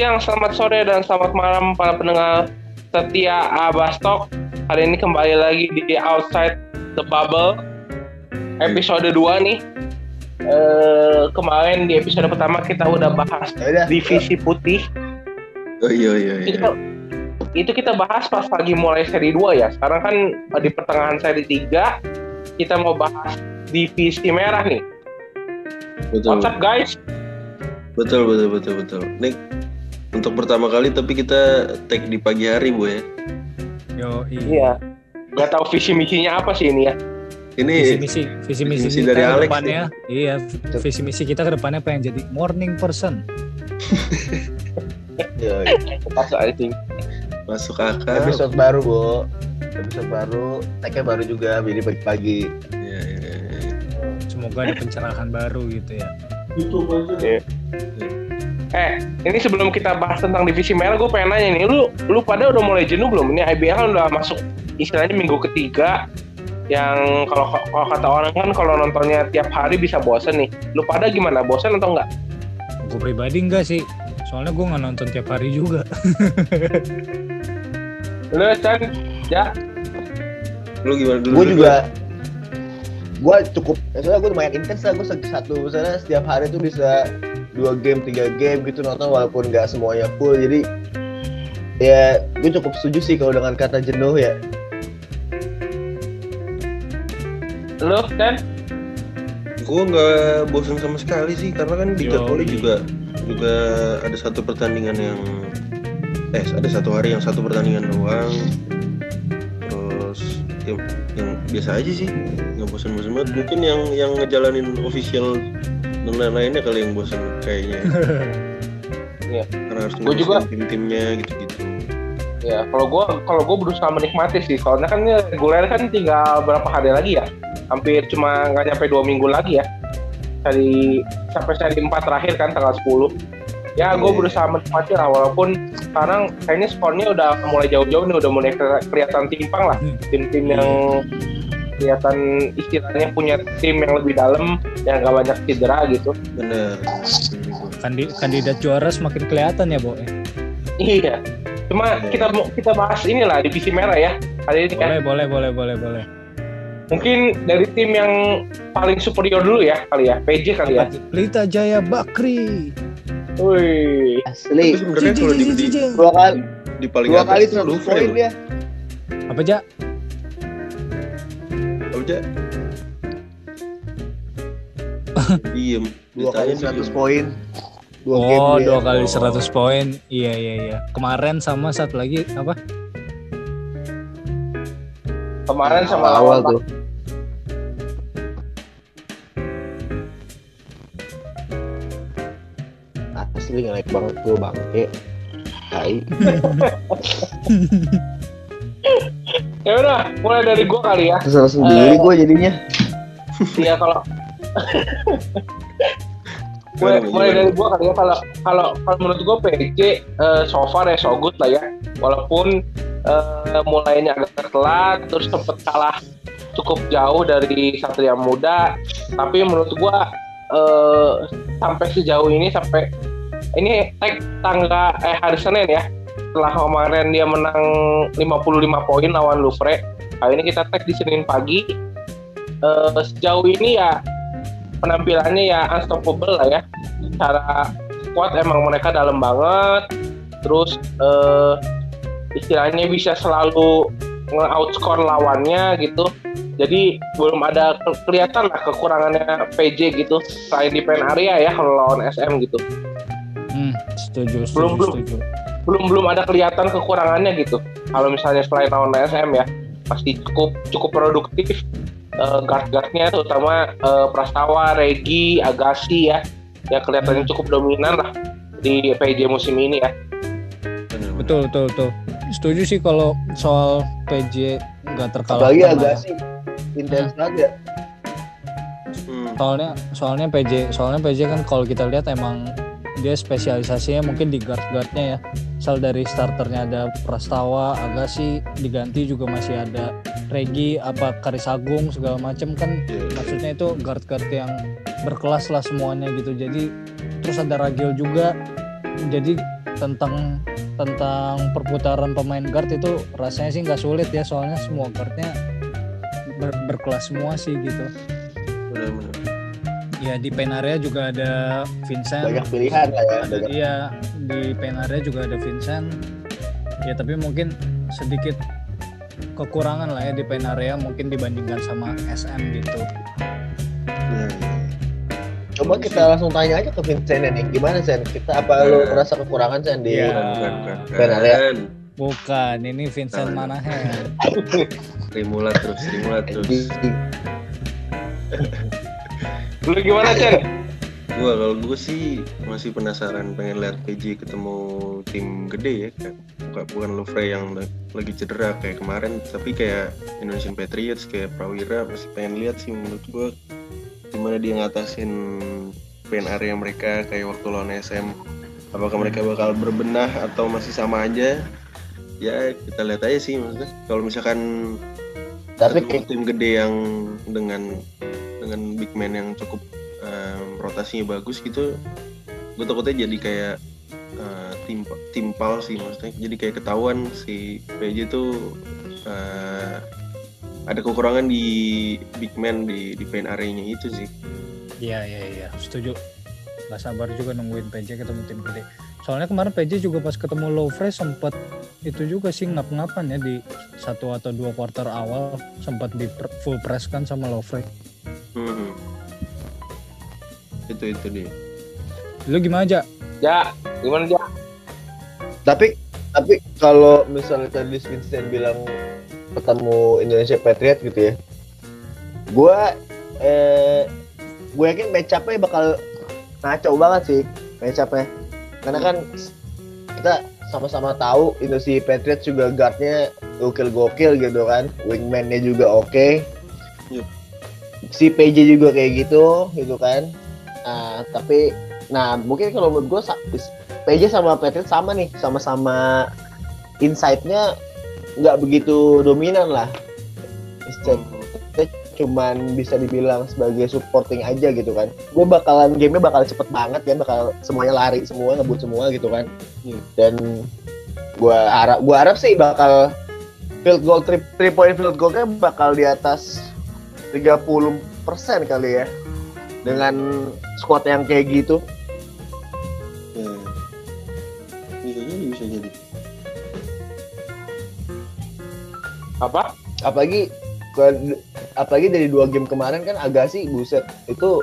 siang, selamat sore, dan selamat malam para pendengar setia Abastok. Hari ini kembali lagi di Outside the Bubble episode 2 nih. Eh, kemarin di episode pertama kita udah bahas Yaudah. divisi putih. Oh iya iya iya. Itu, itu kita bahas pas lagi mulai seri 2 ya. Sekarang kan di pertengahan seri 3 kita mau bahas divisi merah nih. Betul. What's up guys? Betul betul betul betul. Nih untuk pertama kali tapi kita tag di pagi hari bu ya. Yo, Iya. Gak tahu visi misinya apa sih ini ya. Ini Visi misi, visi misi Visi dari ke Alex depannya, iya, visi misi kita ke depannya pengen jadi morning person. Yoi. Pas anjing. masuk akal. Episode baru, Bu. Episode baru, tag-nya baru juga, jadi pagi-pagi. Iya, iya, iya. Semoga ada pencerahan baru gitu ya. Eh, ini sebelum kita bahas tentang divisi merah, gue pengen nanya nih, lu lu pada udah mulai jenuh belum? Ini IBL kan udah masuk istilahnya minggu ketiga, yang kalau kalau kata orang kan kalau nontonnya tiap hari bisa bosen nih. Lu pada gimana? Bosen atau enggak? Gue pribadi enggak sih, soalnya gue nggak nonton tiap hari juga. Lu Chan, ya, Lu gimana dulu? Gue juga, gue cukup, ya soalnya gue lumayan intens lah, gue satu, misalnya setiap hari tuh bisa dua game, tiga game gitu nonton walaupun nggak semuanya full, jadi ya gue cukup setuju sih kalau dengan kata jenuh ya. lu Chan, Gue nggak bosan sama sekali sih karena kan di jadwalnya juga juga ada satu pertandingan yang eh ada satu hari yang satu pertandingan doang. Terus yang, yang biasa aja sih nggak bosan-bosan banget. Mungkin yang yang ngejalanin official lain-lainnya kali yang bosan kayaknya. Iya. Karena harus Gua juga- tim-timnya gitu-gitu. ya kalau gue kalau gue berusaha menikmati sih, soalnya kan ini reguler kan tinggal berapa hari lagi ya? Hampir cuma nggak nyampe dua minggu lagi ya. Dari sampai seri 4 terakhir kan tanggal 10 ya gue Iya. berusaha menikmati lah walaupun sekarang kayaknya skornya udah mulai jauh-jauh nih udah mulai ke- kelihatan timpang lah Hmm. tim-tim yang kelihatan istilahnya punya tim yang lebih dalam yang gak banyak cedera gitu Bener. Kandi kandidat juara semakin kelihatan ya, Bo. ya? iya cuma Iya. kita mau kita bahas inilah divisi merah ya kali ini kan Boleh, boleh, boleh, boleh, boleh. mungkin dari tim yang paling superior dulu ya kali ya PJ kali ya Pelita Jaya Bakri. Wih Asli. Tapi sebenarnya kalau di, di, Dua kali, di paling dua atas kali tuh 100 Louvre poin loh. dia. Apa aja? Apa aja? Diem. Dua kali Ditanya 100 poin. Dua game Oh, dia. dua kali Oh. 100 poin. Iya, iya, iya. Kemarin sama satu lagi apa? kemarin sama awal lawan tuh. Asli nge banget gue bangke. Tai. ya udah mulai dari gua kali ya. Kesel sendiri. Gue jadinya. Iya kalau mulai, mulai dari gua kali ya. Kalau kalau kalau menurut gua PJ eh, so far ya so good lah ya. Walaupun eh, mulainya agak telat terus sempet kalah cukup jauh dari Satria Muda. Tapi menurut gua eh, sampai sejauh ini sampai ini tag tangga eh hari Senin ya setelah kemarin dia menang 55 poin lawan Louvre kali ini kita tag di Senin pagi. Eh, sejauh ini ya penampilannya ya unstoppable lah ya. Secara squad emang mereka dalam banget. Terus eh, istilahnya bisa selalu nge-outscore lawannya gitu. Jadi belum ada ke- kelihatan lah kekurangannya PJ gitu selain di pen area ya kalau lawan SM gitu. Hmm, setuju, setuju, belum. setuju. belum belum ada kelihatan kekurangannya gitu kalau misalnya selain lawan SM ya pasti cukup cukup produktif eh, guard-guardnya terutama eh, Prastawa, Regi, Agassi ya ya kelihatannya cukup dominan lah di PJ musim ini ya. Betul, betul, betul. Setuju sih kalau soal PJ nggak terkalahkan. Apalagi lah agak ya. sih intens banget ya. Hmm. Soalnya soalnya PJ soalnya PJ kan kalau kita lihat emang dia spesialisasinya mungkin di guard guardnya ya. Misal dari starternya ada Prastawa, Agassi diganti juga masih ada Regi, apa Karis Agung segala macam kan Iya. maksudnya itu guard guard yang berkelas lah semuanya gitu. Jadi terus ada Ragil juga. Jadi tentang tentang perputaran pemain guard itu rasanya sih nggak sulit ya soalnya semua guardnya ber- berkelas semua sih gitu. benar-benar Ya di pen area juga ada Vincent. banyak pilihan lah ya Ada, banyak. iya di pen area juga ada Vincent. Ya tapi mungkin sedikit kekurangan lah ya di pen area mungkin dibandingkan sama SM gitu. ya, ya. coba kita langsung tanya aja ke Vincent nih gimana Sen kita apa lu Nah. merasa kekurangan Sen di Iya. bukan bukan ini Vincent iya. Manahem. Rimulat terus Rimulat terus Lu gimana Chen? gua kalau gue sih masih penasaran pengen lihat PJ ketemu tim gede ya kan bukan bukan yang la- lagi cedera kayak kemarin tapi kayak Indonesian Patriots kayak Prawira masih pengen lihat sih menurut gua gimana dia ngatasin pen area mereka kayak waktu lawan SM apakah mereka bakal berbenah atau masih sama aja? Ya kita lihat aja sih maksudnya. Kalau misalkan tapi tim gede yang dengan dengan big man yang cukup em, rotasinya bagus gitu gue takutnya jadi kayak eh, tim timpal sih maksudnya jadi kayak ketahuan si PJ tuh eh, ada kekurangan di big man di di paint area-nya itu sih Iya, iya, iya, setuju. Gak sabar juga nungguin PJ ketemu tim gede. Soalnya kemarin PJ juga pas ketemu Lovre sempet itu juga sih ngap-ngapan ya di satu atau dua quarter awal sempat di full press kan sama Lovre. Hmm. itu itu dia Lu gimana aja? Ya, gimana ya? tapi tapi kalau misalnya tadi Vincent bilang ketemu Indonesia Patriot gitu ya gua eh gue yakin match up-nya bakal ngaco banget sih match up-nya karena kan kita sama-sama tahu Indonesia Patriot juga guardnya gokil-gokil gitu kan. Wingman-nya juga oke. Yup. si PJ juga kayak gitu gitu kan. Nah, tapi nah mungkin kalau menurut gue PJ sama Patriot sama nih sama-sama insight-nya nggak begitu dominan lah. Instead, kita cuman bisa dibilang sebagai supporting aja gitu kan gue bakalan gamenya bakal cepet banget ya bakal semuanya lari semua ngebut semua gitu kan Hmm. dan gue harap gue harap sih bakal field goal three, three point field goalnya bakal di atas 30% kali ya dengan squad yang kayak gitu ya. bisa jadi bisa jadi Apa? apalagi apalagi dari dua game kemarin kan Agassi buset itu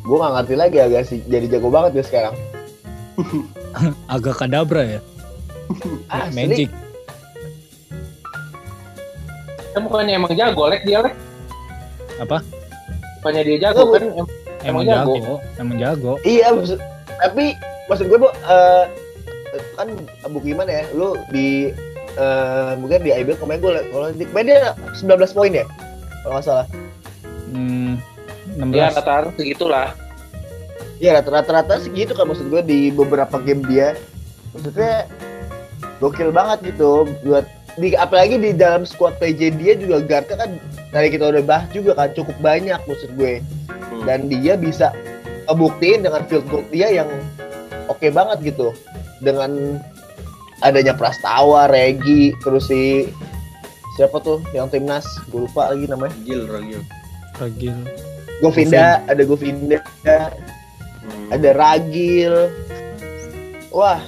gue nggak ngerti lagi Agassi jadi jago banget dia sekarang Agak kadabra ya? Asli. Magic. Kan bukannya emang jago, Lek dia, Lek. Apa? Bukannya dia jago kan? Em- Emang Emang jago. jago. Emang jago. iya maksud, tapi maksud gue bu eh, kan bu gimana ya lu di eh, mungkin di IBL kemarin gue kalau di kemarin dia 19 poin ya kalau nggak salah Hmm, Ya 16. rata-rata segitulah. ya rata-rata segitu kan maksud gue di beberapa game dia maksudnya gokil banget gitu buat di apalagi di dalam squad PJ dia juga guardnya kan dari kita udah bahas juga kan cukup banyak maksud gue Hmm. dan dia bisa ngebuktiin dengan field goal dia yang oke banget gitu dengan adanya Prastawa, Regi, terus si siapa tuh yang timnas gue lupa lagi namanya Ragil Ragil Ragil. Govinda ada Govinda Hmm. ada Ragil wah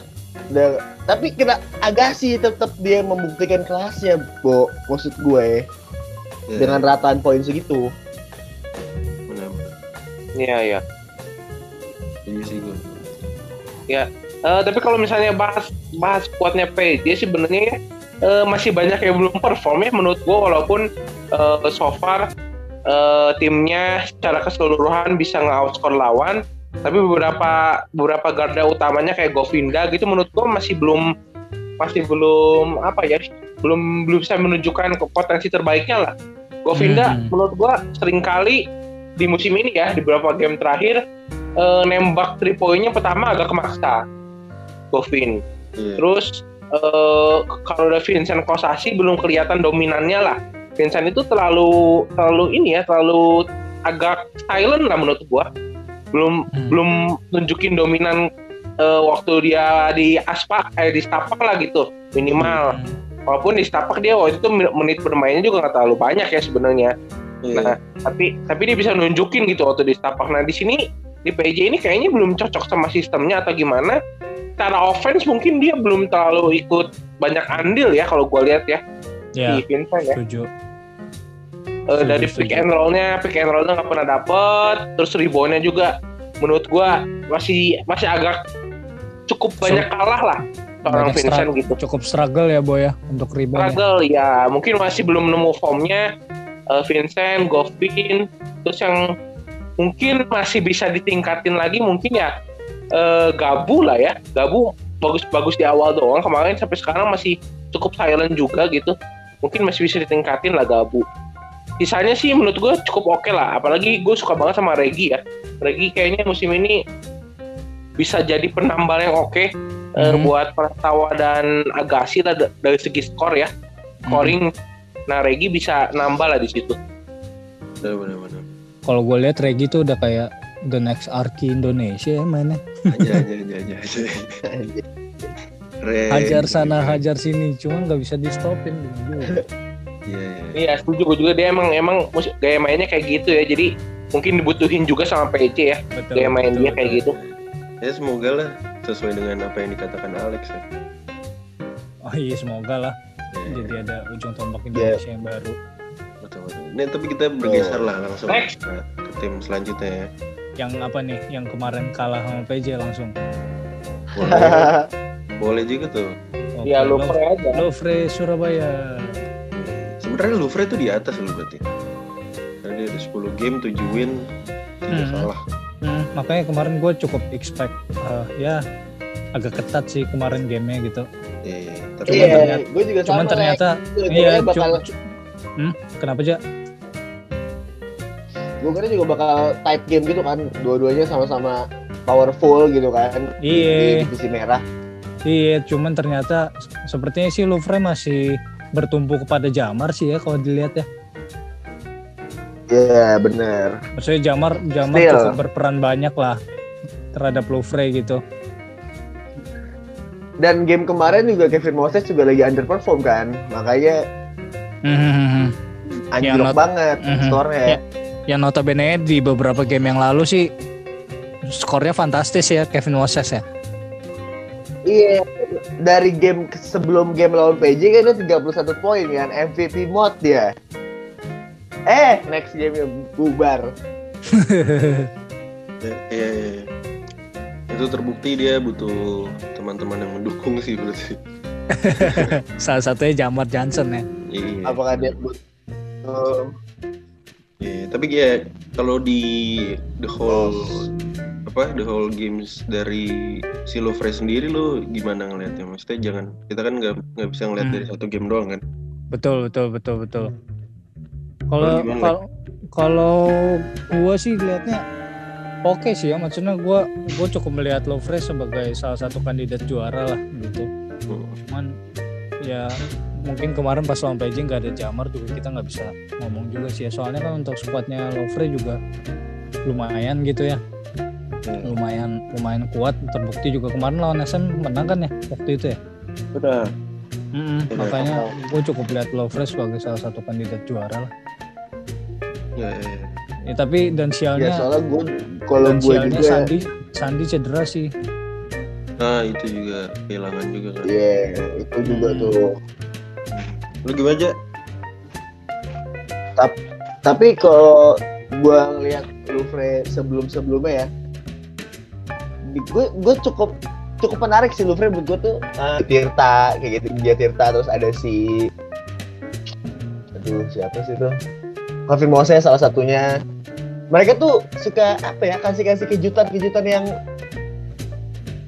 ada tapi kena Agassi tetap dia membuktikan kelasnya Bo maksud gue Ya, dengan rataan poin segitu benar-benar. Iya, iya. Iya sih gue. Eh, tapi kalau misalnya bahas bahas kuatnya PJ sih sebenarnya eh, masih banyak yang belum perform ya menurut gua walaupun eh, so far eh, timnya secara keseluruhan bisa nge-outscore lawan tapi beberapa beberapa garda utamanya kayak Govinda gitu menurut gua masih belum masih belum apa ya belum belum bisa menunjukkan ke potensi terbaiknya lah Govinda Hmm. menurut gua sering kali di musim ini ya di beberapa game terakhir eh, nembak three point-nya pertama agak kemaksa Govin Iya. terus eh, kalau ada Vincent Kosasi belum kelihatan dominannya lah Vincent itu terlalu terlalu ini ya terlalu agak silent lah menurut gua belum Hmm. belum nunjukin dominan eh, waktu dia di aspak eh di stapak lah gitu minimal walaupun di stapak dia waktu itu menit bermainnya juga nggak terlalu banyak ya sebenarnya Iya. Nah, tapi tapi dia bisa nunjukin gitu waktu di Stapak. Nah, di sini di PJ ini kayaknya belum cocok sama sistemnya atau gimana. Cara offense mungkin dia belum terlalu ikut banyak andil ya kalau gue lihat ya Ya, di Vincent ya. setuju. Setuju, dari setuju. pick and roll-nya, pick and roll-nya nggak pernah dapet. Terus rebound-nya juga menurut gue masih masih agak cukup banyak kalah lah seorang Banyak Vincent gitu. Cukup struggle ya Boy ya untuk rebound. struggle ya mungkin masih belum nemu formnya eh, Vincent, Govin terus yang mungkin masih bisa ditingkatin lagi mungkin ya eh, Gabu lah ya. Gabu bagus-bagus di awal doang. Kemarin sampai sekarang masih cukup silent juga gitu. Mungkin masih bisa ditingkatin lah Gabu. Sisanya sih menurut gue cukup oke lah. Apalagi gue suka banget sama Regi ya. Regi kayaknya musim ini bisa jadi penambal yang oke eh, Hmm. buat Prastawa dan Agassi lah da- dari segi skor ya. Scoring. Nah Regi bisa nambah lah di situ. Benar, benar, benar. Kalau gue lihat Regi tuh udah kayak the next Arki Indonesia ya mainnya. Aja, aja, aja, aja, Hajar sana, hajar sini, cuman nggak bisa di stopin. Iya, iya. Iya setuju gue juga dia emang emang gaya mainnya kayak gitu ya jadi mungkin dibutuhin juga sama PC ya Betul. gaya main dia kayak gitu Ya semoga lah sesuai dengan apa yang dikatakan Alex ya. Oh iya semoga lah. Ya, Jadi ada ujung tombak Indonesia yang baru. betul, betul. Nih tapi kita bergeser lah langsung Next. ke, ke tim selanjutnya ya. Yang apa nih? Yang kemarin kalah sama PJ langsung. Boleh, boleh juga tuh. Oke, ya lu Lo- aja Lovre Surabaya. Sebenarnya Louvre itu di atas lu berarti. Karena dia ada 10 game, 7 win, 3 Hmm. kalah. Hmm, makanya kemarin gue cukup expect uh, ya agak ketat sih kemarin gamenya gitu. Iya. Tapi Cuman Iya, ternyata- gue juga Cuman sama. ternyata Gue iya bakal, hmm, kenapa aja? Gue kira juga bakal tight game gitu kan. Dua-duanya sama-sama powerful gitu kan. Iya. Di divisi merah. Iya, cuman ternyata sepertinya sih Louvre masih bertumpu kepada Jamar sih ya kalau dilihat ya. Iya, bener. Maksudnya Jamar Jamar Still. cukup berperan banyak lah terhadap Louvre gitu. Dan game kemarin juga Kevin Moses juga lagi underperform kan. Makanya Hmm, anjlok banget Mhm. skornya. Ya. Yang notabene di beberapa game yang lalu sih skornya fantastis ya Kevin Moses ya. Iya, dari game sebelum game lawan PJ kan dia 31 poin kan, MVP mode dia. Eh, next game bubar. Iya, iya, iya. Itu terbukti dia butuh teman-teman yang mendukung sih berarti. Salah satunya Jamar Johnson ya. Iya. Apakah dia butuh Iya, tapi ya kalau di the whole apa the whole games dari si Louvre sendiri lo gimana ngeliatnya? Maksudnya jangan kita kan nggak nggak bisa ngeliat Hmm. dari satu game doang kan? Betul betul betul betul. Kalau Kalau kalau gua sih liatnya oke sih ya maksudnya gua gua cukup melihat Louvre sebagai salah satu kandidat juara lah gitu. Hmm. Cuman ya mungkin kemarin pas lawan PJ nggak ada Jamar juga kita nggak bisa ngomong juga sih ya soalnya kan untuk squadnya Louvre juga lumayan gitu ya Hmm. lumayan lumayan kuat terbukti juga kemarin lawan SM menang kan ya waktu itu ya Udah. Mm-mm, Benar. makanya gue cukup lihat Louvre sebagai salah satu kandidat juara lah Ya, ya, ya. ya tapi dan ya sialnya soalnya gue kalau dan gue sialnya juga Sandi Sandi cedera sih Nah itu juga kehilangan juga kan. Iya, itu juga Hmm. tuh. Lu gimana aja? Tapi kalau gue ngeliat Louvre sebelum-sebelumnya ya, gue gue cukup cukup menarik sih Louvre menurut gue tuh eh, Tirta kayak gitu dia Tirta terus ada si aduh siapa sih tuh Kevin Moses salah satunya. Mereka tuh suka apa ya kasih kasih kejutan kejutan yang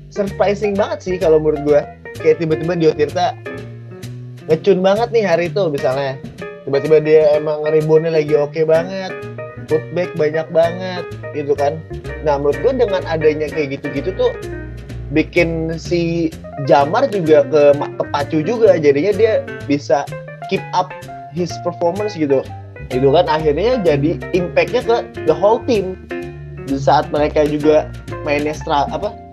surprising banget sih kalau menurut gue kayak tiba-tiba Dio Tirta ngecun banget nih hari itu misalnya. Tiba-tiba dia emang reboundnya lagi oke banget. Putback banyak banget gitu kan. Nah menurut gue dengan adanya kayak gitu-gitu tuh bikin si Jamar juga ke kepacu juga. Jadinya dia bisa keep up his performance gitu. Itu kan akhirnya jadi impactnya ke the whole team. Di saat mereka juga mainnya apa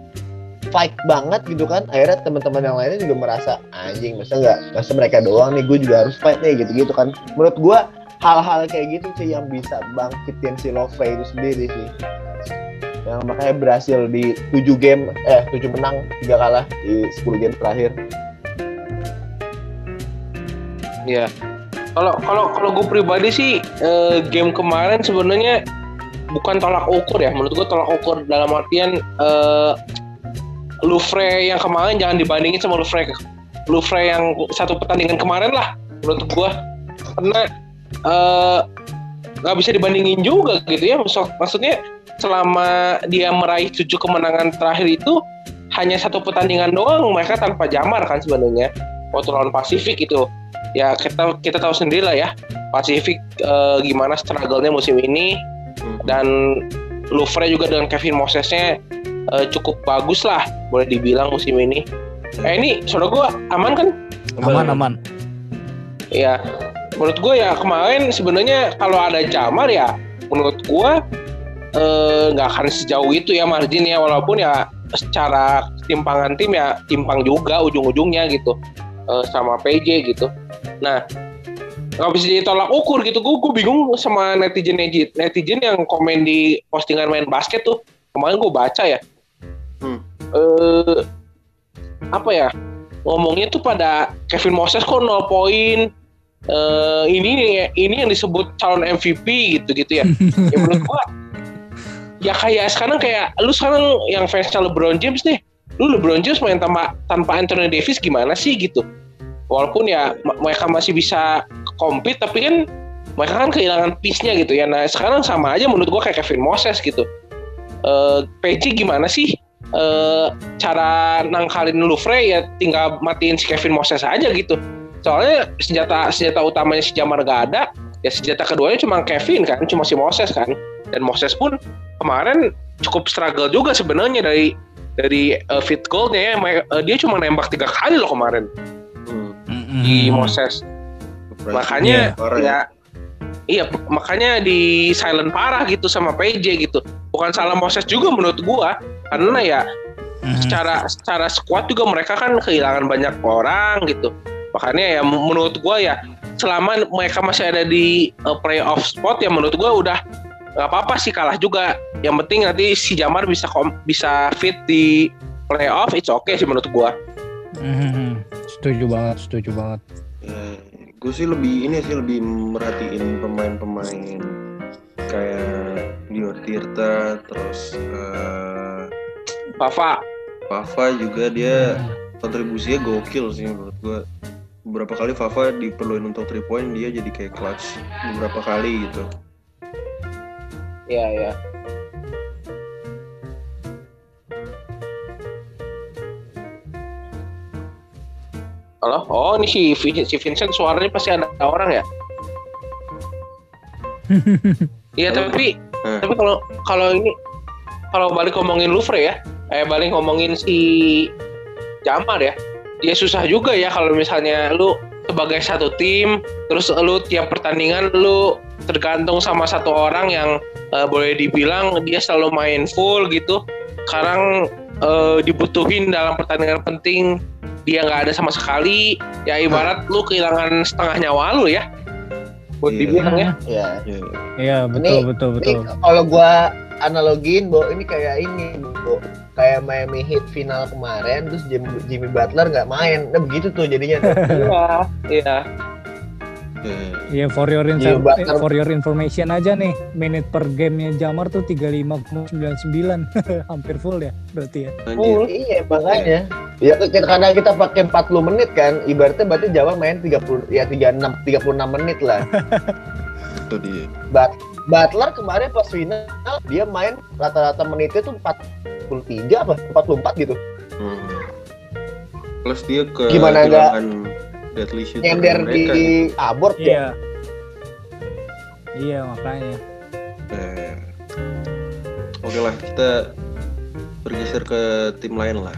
fight banget gitu kan akhirnya teman-teman yang lainnya juga merasa anjing masa nggak masa mereka doang nih gue juga harus fight nih gitu-gitu kan menurut gue hal-hal kayak gitu sih yang bisa bangkitin si Lovre itu sendiri sih yang makanya berhasil di 7 game eh 7 menang 3 kalah di 10 game terakhir Iya. Kalau kalau kalau gue pribadi sih eh, game kemarin sebenarnya bukan tolak ukur ya. Menurut gue tolak ukur dalam artian eh, Louvre yang kemarin jangan dibandingin sama Louvre. Louvre yang satu pertandingan kemarin lah menurut gue karena eh, nggak bisa dibandingin juga gitu ya. Maksud- Maksudnya selama dia meraih tujuh kemenangan terakhir itu hanya satu pertandingan doang mereka tanpa jamar kan sebenarnya. Waktu lawan Pasifik itu. Ya kita kita tahu sendiri lah ya Pasifik eh, gimana struggle-nya musim ini. Hmm. dan Louvre juga dengan Kevin Mosesnya eh, cukup bagus lah boleh dibilang musim ini. Eh ini saudara gue aman kan? Aman aman. ya menurut gue ya kemarin sebenarnya kalau ada Jamar ya menurut gue eh, nggak akan sejauh itu ya marginnya walaupun ya secara timpangan tim ya timpang juga ujung-ujungnya gitu. Eh, sama PJ gitu. Nah nggak bisa jadi tolak ukur gitu. Gue gue bingung sama netizen netizen yang komen di postingan main basket tuh. Kemarin gue baca ya. Hmm. Eh apa ya ngomongnya tuh pada Kevin Moses kok 0 poin eh ini ini yang disebut calon MVP gitu gitu ya. ya menurut gua ya kayak sekarang kayak lu sekarang yang fansnya LeBron James nih, lu LeBron James main tanpa tanpa Anthony Davis gimana sih gitu. Walaupun ya mereka masih bisa compete tapi kan mereka kan kehilangan piece-nya gitu ya. Nah, sekarang sama aja menurut gua kayak Kevin Moses gitu. Eh PJ gimana sih eh cara nangkalin Louvre ya tinggal matiin si Kevin Moses aja gitu. Soalnya senjata senjata utamanya si Jamar gak ada, ya senjata keduanya cuma Kevin kan, cuma si Moses kan. Dan Moses pun kemarin cukup struggle juga sebenarnya dari dari uh, fit goalnya ya. Uh, dia cuma nembak tiga kali loh kemarin Hmm. di Hmm. Moses. Makanya Parah ya Iya, makanya di silent parah gitu sama PJ gitu. Bukan salah Moses juga menurut gua, karena ya Mhm. secara secara squad juga mereka kan kehilangan banyak orang gitu. Makanya ya menurut gua ya selama mereka masih ada di uh, playoff spot ya menurut gua udah nggak apa-apa sih kalah juga. Yang penting nanti si Jamar bisa kom- bisa fit di playoff, it's okay sih menurut gua. Mhm. Setuju banget, setuju banget. Gue sih lebih ini sih lebih merhatiin pemain-pemain kayak Dio Tirta terus Papa, Fafa juga dia kontribusinya gokil sih menurut gue beberapa kali Fafa diperluin untuk three point dia jadi kayak clutch beberapa kali gitu. Ya ya. Halo? Oh, ini si, si Vincent suaranya pasti ada orang ya? Iya, tapi Hmm. tapi kalau kalau ini kalau balik ngomongin Louvre ya, eh balik ngomongin si Jamar ya. Ya susah juga ya kalau misalnya lu sebagai satu tim, terus lu tiap pertandingan lu tergantung sama satu orang yang eh, boleh dibilang dia selalu main full gitu. Sekarang eh, dibutuhin dalam pertandingan penting dia nggak ada sama sekali. Ya ibarat lu kehilangan setengah nyawa lu ya. Buat Iya. dibilang ya. ya ya Iya, betul, Ini- betul, ini betul. kalau gua analogiin bahwa ini kayak ini Bu. kayak Miami Heat final kemarin terus Jim- Jimmy Butler nggak main nah begitu tuh jadinya tuh. Iya, iya. ya. For your info- Iya, Butler. for your information aja nih, menit per gamenya Jamar tuh 35,99. Hampir full ya berarti ya. Anjir. iya makanya ya kita- kadang kita pakai 40 menit kan ibaratnya berarti Jawa main 30 ya 36 36 menit lah itu dia But, Butler kemarin pas final dia main rata-rata menitnya tuh 43 apa 44 gitu Hmm. plus dia ke Gimana kehilangan deadly shooter nyender mereka gitu. di abort ya Iya. Iya, makanya. Eh, Oke lah, kita bergeser ke tim lain lah.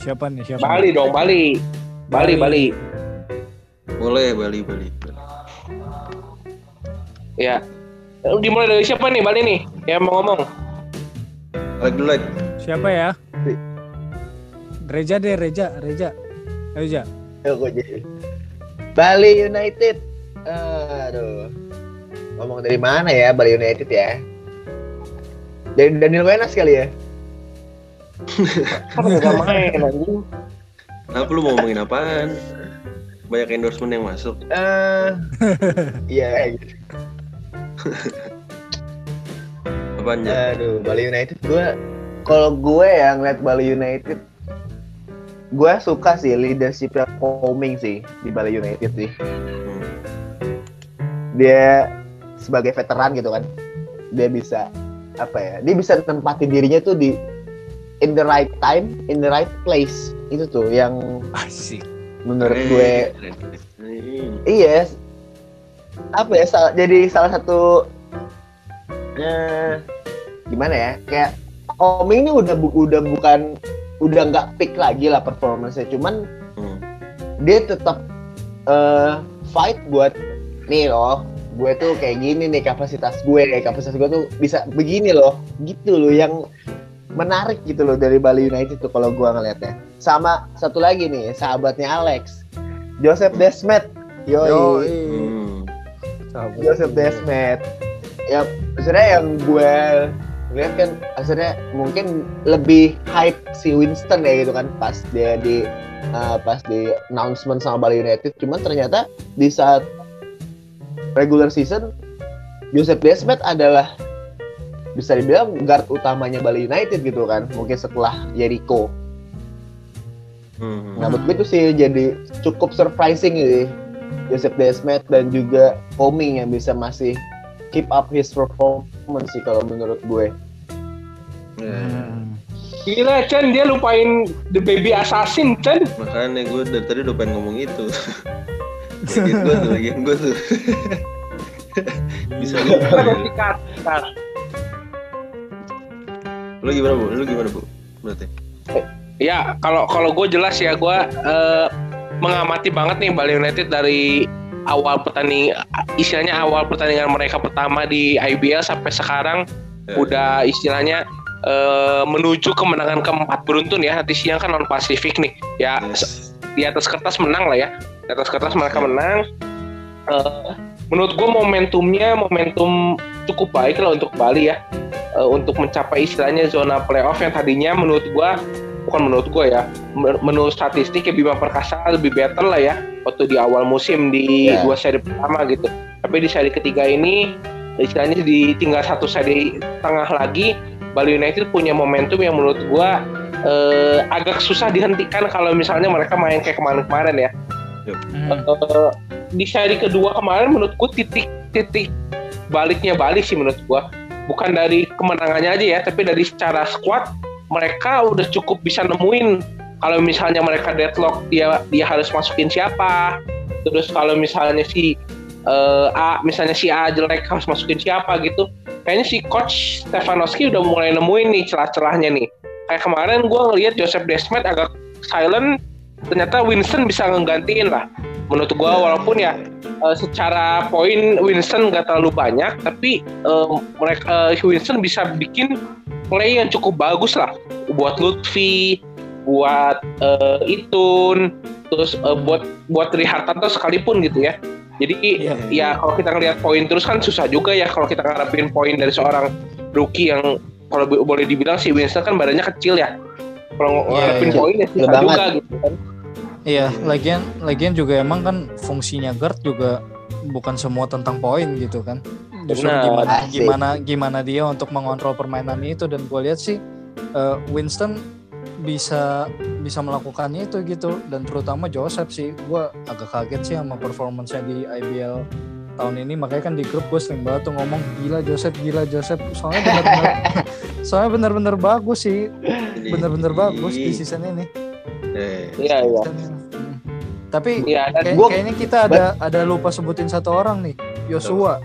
Siapa nih? Siapa? Bali dong, Bali. Bali, Bali. Boleh Bali, Bali. Bali. Ya. Dimulai dari siapa nih Bali nih? Yang mau ngomong. Like dulu, like. Siapa ya? Reja deh, Reja, Reja. Ayo, Ja. Gua jadi. Bali United. Aduh. Ngomong dari mana ya Bali United ya? Dari Daniel Wenas kali ya? Kan nggak main anjing. Kenapa lu mau ngomongin apaan? Banyak endorsement yang masuk. Eh, iya kayak gitu. Apaan aja? Aduh, Bali United gue kalau gue yang ngeliat Bali United gue suka sih leadershipnya Koming sih di Bali United sih. Dia sebagai veteran gitu kan, dia bisa apa ya? Dia bisa tempatin dirinya tuh di in the right time, in the right place. Itu tuh yang Asik. menurut Keren, gue iya apa ya sal- jadi salah satu eh, gimana ya kayak Koming ini udah bu- udah bukan udah nggak peak lagi lah performance-nya cuman Hmm. dia tetap eh, fight buat nih loh gue tuh kayak gini nih kapasitas gue kapasitas gue tuh bisa begini loh gitu loh yang menarik gitu loh dari Bali United tuh kalau gue ngelihatnya sama satu lagi nih sahabatnya Alex Joseph Desmet yoi, Yoi. Hmm. Sahabat Joseph. Desmet ya sebenarnya yang gue lihat kan akhirnya mungkin lebih hype si Winston ya gitu kan pas dia di uh, pas di announcement sama Bali United cuman ternyata di saat regular season Joseph Desmet adalah bisa dibilang guard utamanya Bali United gitu kan mungkin setelah Jericho Hmm. Nah, menurut gue itu sih jadi cukup surprising gitu. Joseph Desmet dan juga Koming yang bisa masih keep up his performance sih kalau menurut gue. Ya, Hmm. Gila Chen dia lupain The Baby Assassin Chen. makanya gue dari tadi udah pengen ngomong itu. Bagian gue tuh, bagian gue tuh. Bisa lu. Kita harus sikat. sikat. Lu gimana bu? Lu gimana bu? Berarti. Ya kalau kalau gue jelas ya gue eh, mengamati banget nih Bali United dari awal pertanding istilahnya awal pertandingan mereka pertama di IBL sampai sekarang Ya. udah istilahnya eh, menuju kemenangan keempat beruntun ya. Nanti siang kan non Pasifik nih. Ya Yes. di atas kertas menang lah ya. Di atas kertas mereka menang. Eh, menurut gue momentumnya momentum cukup baik lah untuk Bali ya. Eh, untuk mencapai istilahnya zona playoff yang tadinya menurut gue bukan menurut gue ya. Men- menurut statistik ya Bima Perkasa lebih better lah ya waktu di awal musim di Ya. dua seri pertama gitu. Tapi di seri ketiga ini istilahnya di tinggal satu seri tengah lagi Bali United punya momentum yang menurut gue eh, agak susah dihentikan kalau misalnya mereka main kayak kemarin-kemarin ya. Hmm. Eh, di seri kedua kemarin menurutku titik titik baliknya Bali sih menurut gua. Bukan dari kemenangannya aja ya tapi dari secara squad mereka udah cukup bisa nemuin kalau misalnya mereka deadlock dia dia harus masukin siapa. Terus kalau misalnya si eh, A misalnya si A jelek harus masukin siapa gitu. Kayaknya si coach Stefanowski udah mulai nemuin nih celah-celahnya nih. Kayak kemarin gua ngelihat Joseph Desmet agak silent ternyata Winston bisa ngegantiin lah. Menurut gua walaupun ya eh, secara poin Winston nggak terlalu banyak tapi eh, mereka eh, Winston bisa bikin play yang cukup bagus lah buat Lutfi buat eh, Itun terus eh, buat buat Tri Hartanto sekalipun gitu ya jadi Iya. ya kalau kita ngelihat poin terus kan susah juga ya kalau kita ngarepin poin dari seorang rookie yang kalau bo- boleh dibilang si Winston kan badannya kecil ya kalau Iya, ngarepin iya. poin ya susah Banget. juga gitu kan Iya, lagian lagian juga emang kan fungsinya guard juga bukan semua tentang poin gitu kan. Justru Benar. gimana Asik. gimana gimana dia untuk mengontrol permainan itu? Dan gue lihat sih eh, Winston bisa bisa melakukannya itu gitu. Dan terutama Joseph sih gue agak kaget sih sama performance-nya di IBL tahun ini. Makanya kan di grup gue sering banget tuh ngomong gila Joseph gila Joseph. Soalnya benar-benar soalnya benar-benar bagus sih. Benar-benar bagus di season ini. Eh, iya iya. Tapi iya dan kayak- Gua- kayaknya kita ada ada lupa sebutin satu orang nih, Yosua,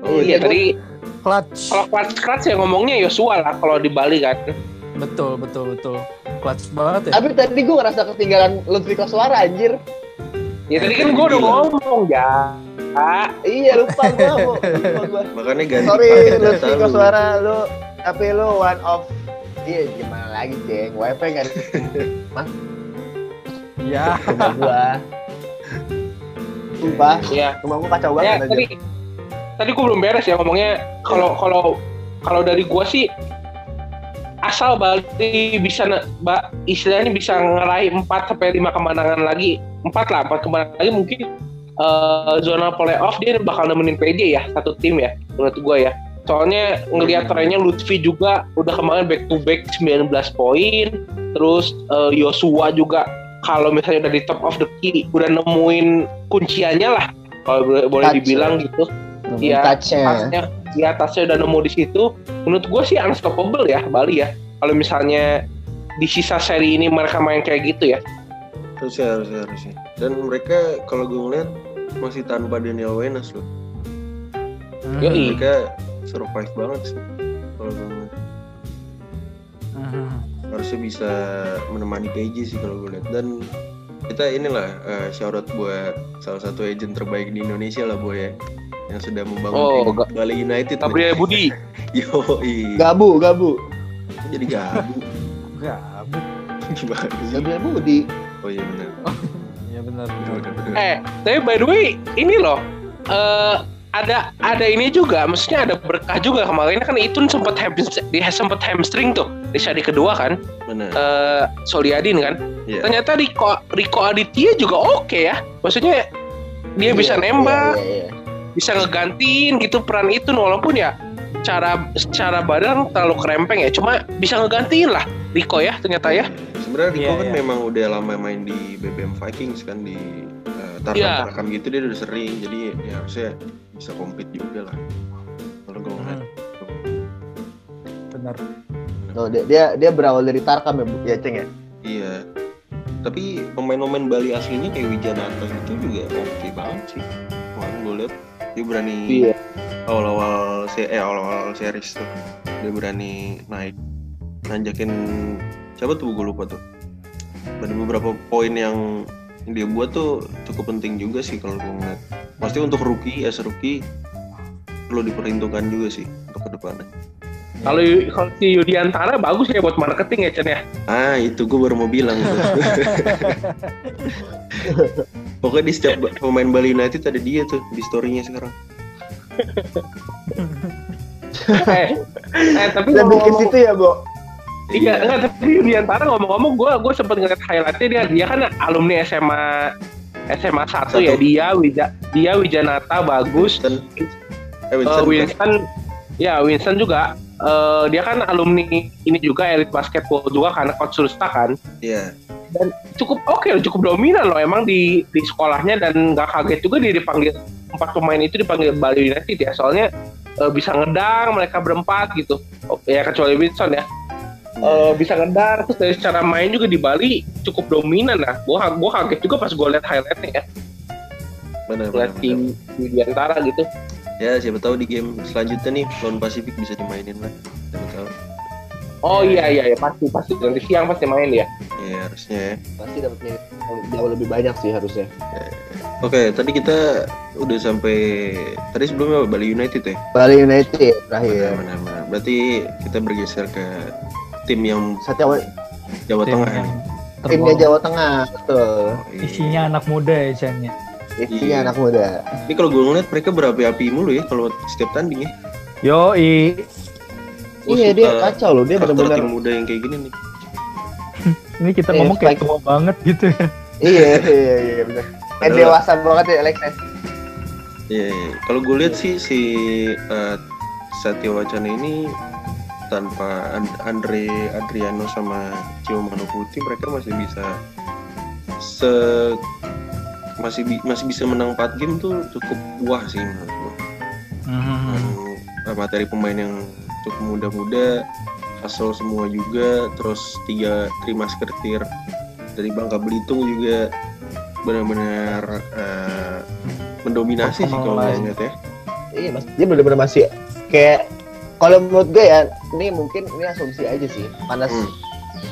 Oh iya tadi clutch. kalau clutch clutch ya ngomongnya Yosua lah kalau di Bali kan. Betul betul betul, clutch banget ya. Tapi tadi gue ngerasa ketinggalan Lutfi Koswara anjir. Ya tadi kan gue udah ngomong ya. Ah, Iya lupa gue. lupa gua. Makanya ganti Sorry Lutfi lu. Koswara lu tapi lu one of Iya gimana lagi ceng, wifi kan Ya. rumah gua. Sumpah, Iya. rumah gua kacau Ya, banget aja. tadi tadi gue belum beres ya ngomongnya. Kalau kalau kalau dari gua sih asal Bali bisa ba, istilahnya bisa ngeraih 4 sampai 5 kemenangan lagi. 4 lah, 4 kemenangan lagi mungkin eh, zona playoff dia bakal nemenin PJ ya, satu tim ya menurut gua ya. Soalnya ngelihat trennya Lutfi juga udah kemarin back to back 19 poin, terus eh, Yosua juga kalau misalnya udah di top of the key udah nemuin kunciannya lah. Kalau boleh boleh Touch, dibilang gitu. Iya, touchnya. tasnya. Di atasnya udah nemu di situ. Menurut gue sih unstoppable ya Bali ya. Kalau misalnya di sisa seri ini mereka main kayak gitu ya. Harusnya harusnya harusnya. Dan mereka kalau gue ngeliat masih tanpa Daniel Wenas loh. Hmm. Yoi. mereka survive banget sih kalau gue ngeliat. Hmm. Harusnya bisa menemani PJ sih kalau gue lihat dan kita inilah uh, shout out buat salah satu agent terbaik di Indonesia lah boy ya yang sudah membangun Oh, tim Ga- Bali United Gabriel Budi yo Gabu, gabu. jadi gabu Gabut. gimana sih Gabriel Budi. oh iya benar Iya benar. Benar, benar, benar. eh tapi by the way ini loh eh ada ada ini juga maksudnya ada berkah juga. Kemarin kan itu sempat hamstring sempat hamstring tuh di seri kedua kan. Benar eh Soliadin kan. Iya. ternyata Rico Rico Aditya juga oke ya. Maksudnya dia bisa Iya, nembak iya, iya, iya. bisa ngegantiin gitu peran itu walaupun ya cara secara badan terlalu kerempeng ya. Cuma bisa ngegantiin lah Rico ya ternyata ya. Sebenarnya Rico Iya, kan iya. memang udah lama main di BBM Vikings kan di uh, Iya. Tarkam gitu dia udah sering jadi ya harusnya bisa compete juga lah kalau gue Hmm. Benar. Oh, dia, dia dia berawal dari Tarkam ya, Bu? ya Ceng ya? Iya. Tapi pemain-pemain Bali aslinya kayak Wijanata itu juga oke banget sih. Kemarin gue liat dia berani Iya. awal-awal se eh awal-awal series tuh dia berani naik nanjakin siapa tuh gue lupa tuh. Ada beberapa poin yang dia buat tuh cukup penting juga sih kalau gue ngeliat. Pasti untuk rookie as rookie perlu diperhitungkan juga sih untuk ke depannya. kalau kalau si Yudiantara bagus ya buat marketing ya Chen ya Ah itu gue baru mau bilang. Pokoknya di setiap pemain Bali United ada dia tuh di storynya sekarang. eh, eh tapi bikin ngomong-ngomong situ ya, Bo? Iya enggak tapi Yudiantara ngomong-ngomong gue gue sempet ngeliat highlightnya dia dia kan alumni SMA SMA satu ya dia Wija dia Wijanata bagus Winston. Eh Eh, Winston. bukan? Winston ya Winston juga eh, dia kan alumni ini juga elit basketball juga karena coach Susta kan Iya. cukup oke loh, cukup dominan loh emang di di sekolahnya dan nggak kaget juga dia dipanggil empat pemain itu dipanggil Bali United ya soalnya eh, bisa ngedang mereka berempat gitu Oh, ya kecuali Winston ya Eh, bisa ngedang terus dari secara main juga di Bali cukup dominan lah gua gua kaget juga pas gue liat highlightnya ya Benar, benar, lihat tim Yudiantara gitu Ya siapa tahu di game selanjutnya nih lawan Pasifik bisa dimainin lah. Siapa tahu. oh iya iya ya pasti pasti nanti siang pasti main ya Ya harusnya ya. Pasti dapatnya jauh lebih banyak sih harusnya. Oke, tadi kita udah sampai tadi sebelumnya Bali United ya. Bali United terakhir. Benar, benar, benar. Berarti kita bergeser ke tim yang Satya Jawa Tim Tengah yang timnya. Jawa Tengah, betul. Oh, iya. Isinya anak muda ya Chan ya. Isinya Iya. anak muda. Ini kalau gue ngeliat mereka berapi-api mulu ya kalau setiap tanding ya. Yo i iya dia kacau loh, dia benar-benar tim muda yang kayak gini nih. ini kita Iya, ngomong kayak tua banget gitu ya. iya iya iya benar. Kayak dewasa banget ya Alex. ya. Iya, iya. kalau gue lihat sih si eh, Satya Wacana ini tanpa And- Andre Adriano sama Cio Mano Putih mereka masih bisa se masih bi- masih bisa menang 4 game tuh cukup wah sih menurut gue. Hmm. Dan, eh, materi pemain yang cukup muda-muda, hustle semua juga, terus tiga terima sekertir dari Bangka Belitung juga benar-benar eh, mendominasi sih kalau lihat ya. Iya mas, dia benar-benar masih kayak kalau menurut gue ya, ini mungkin ini asumsi aja sih, karena Hmm.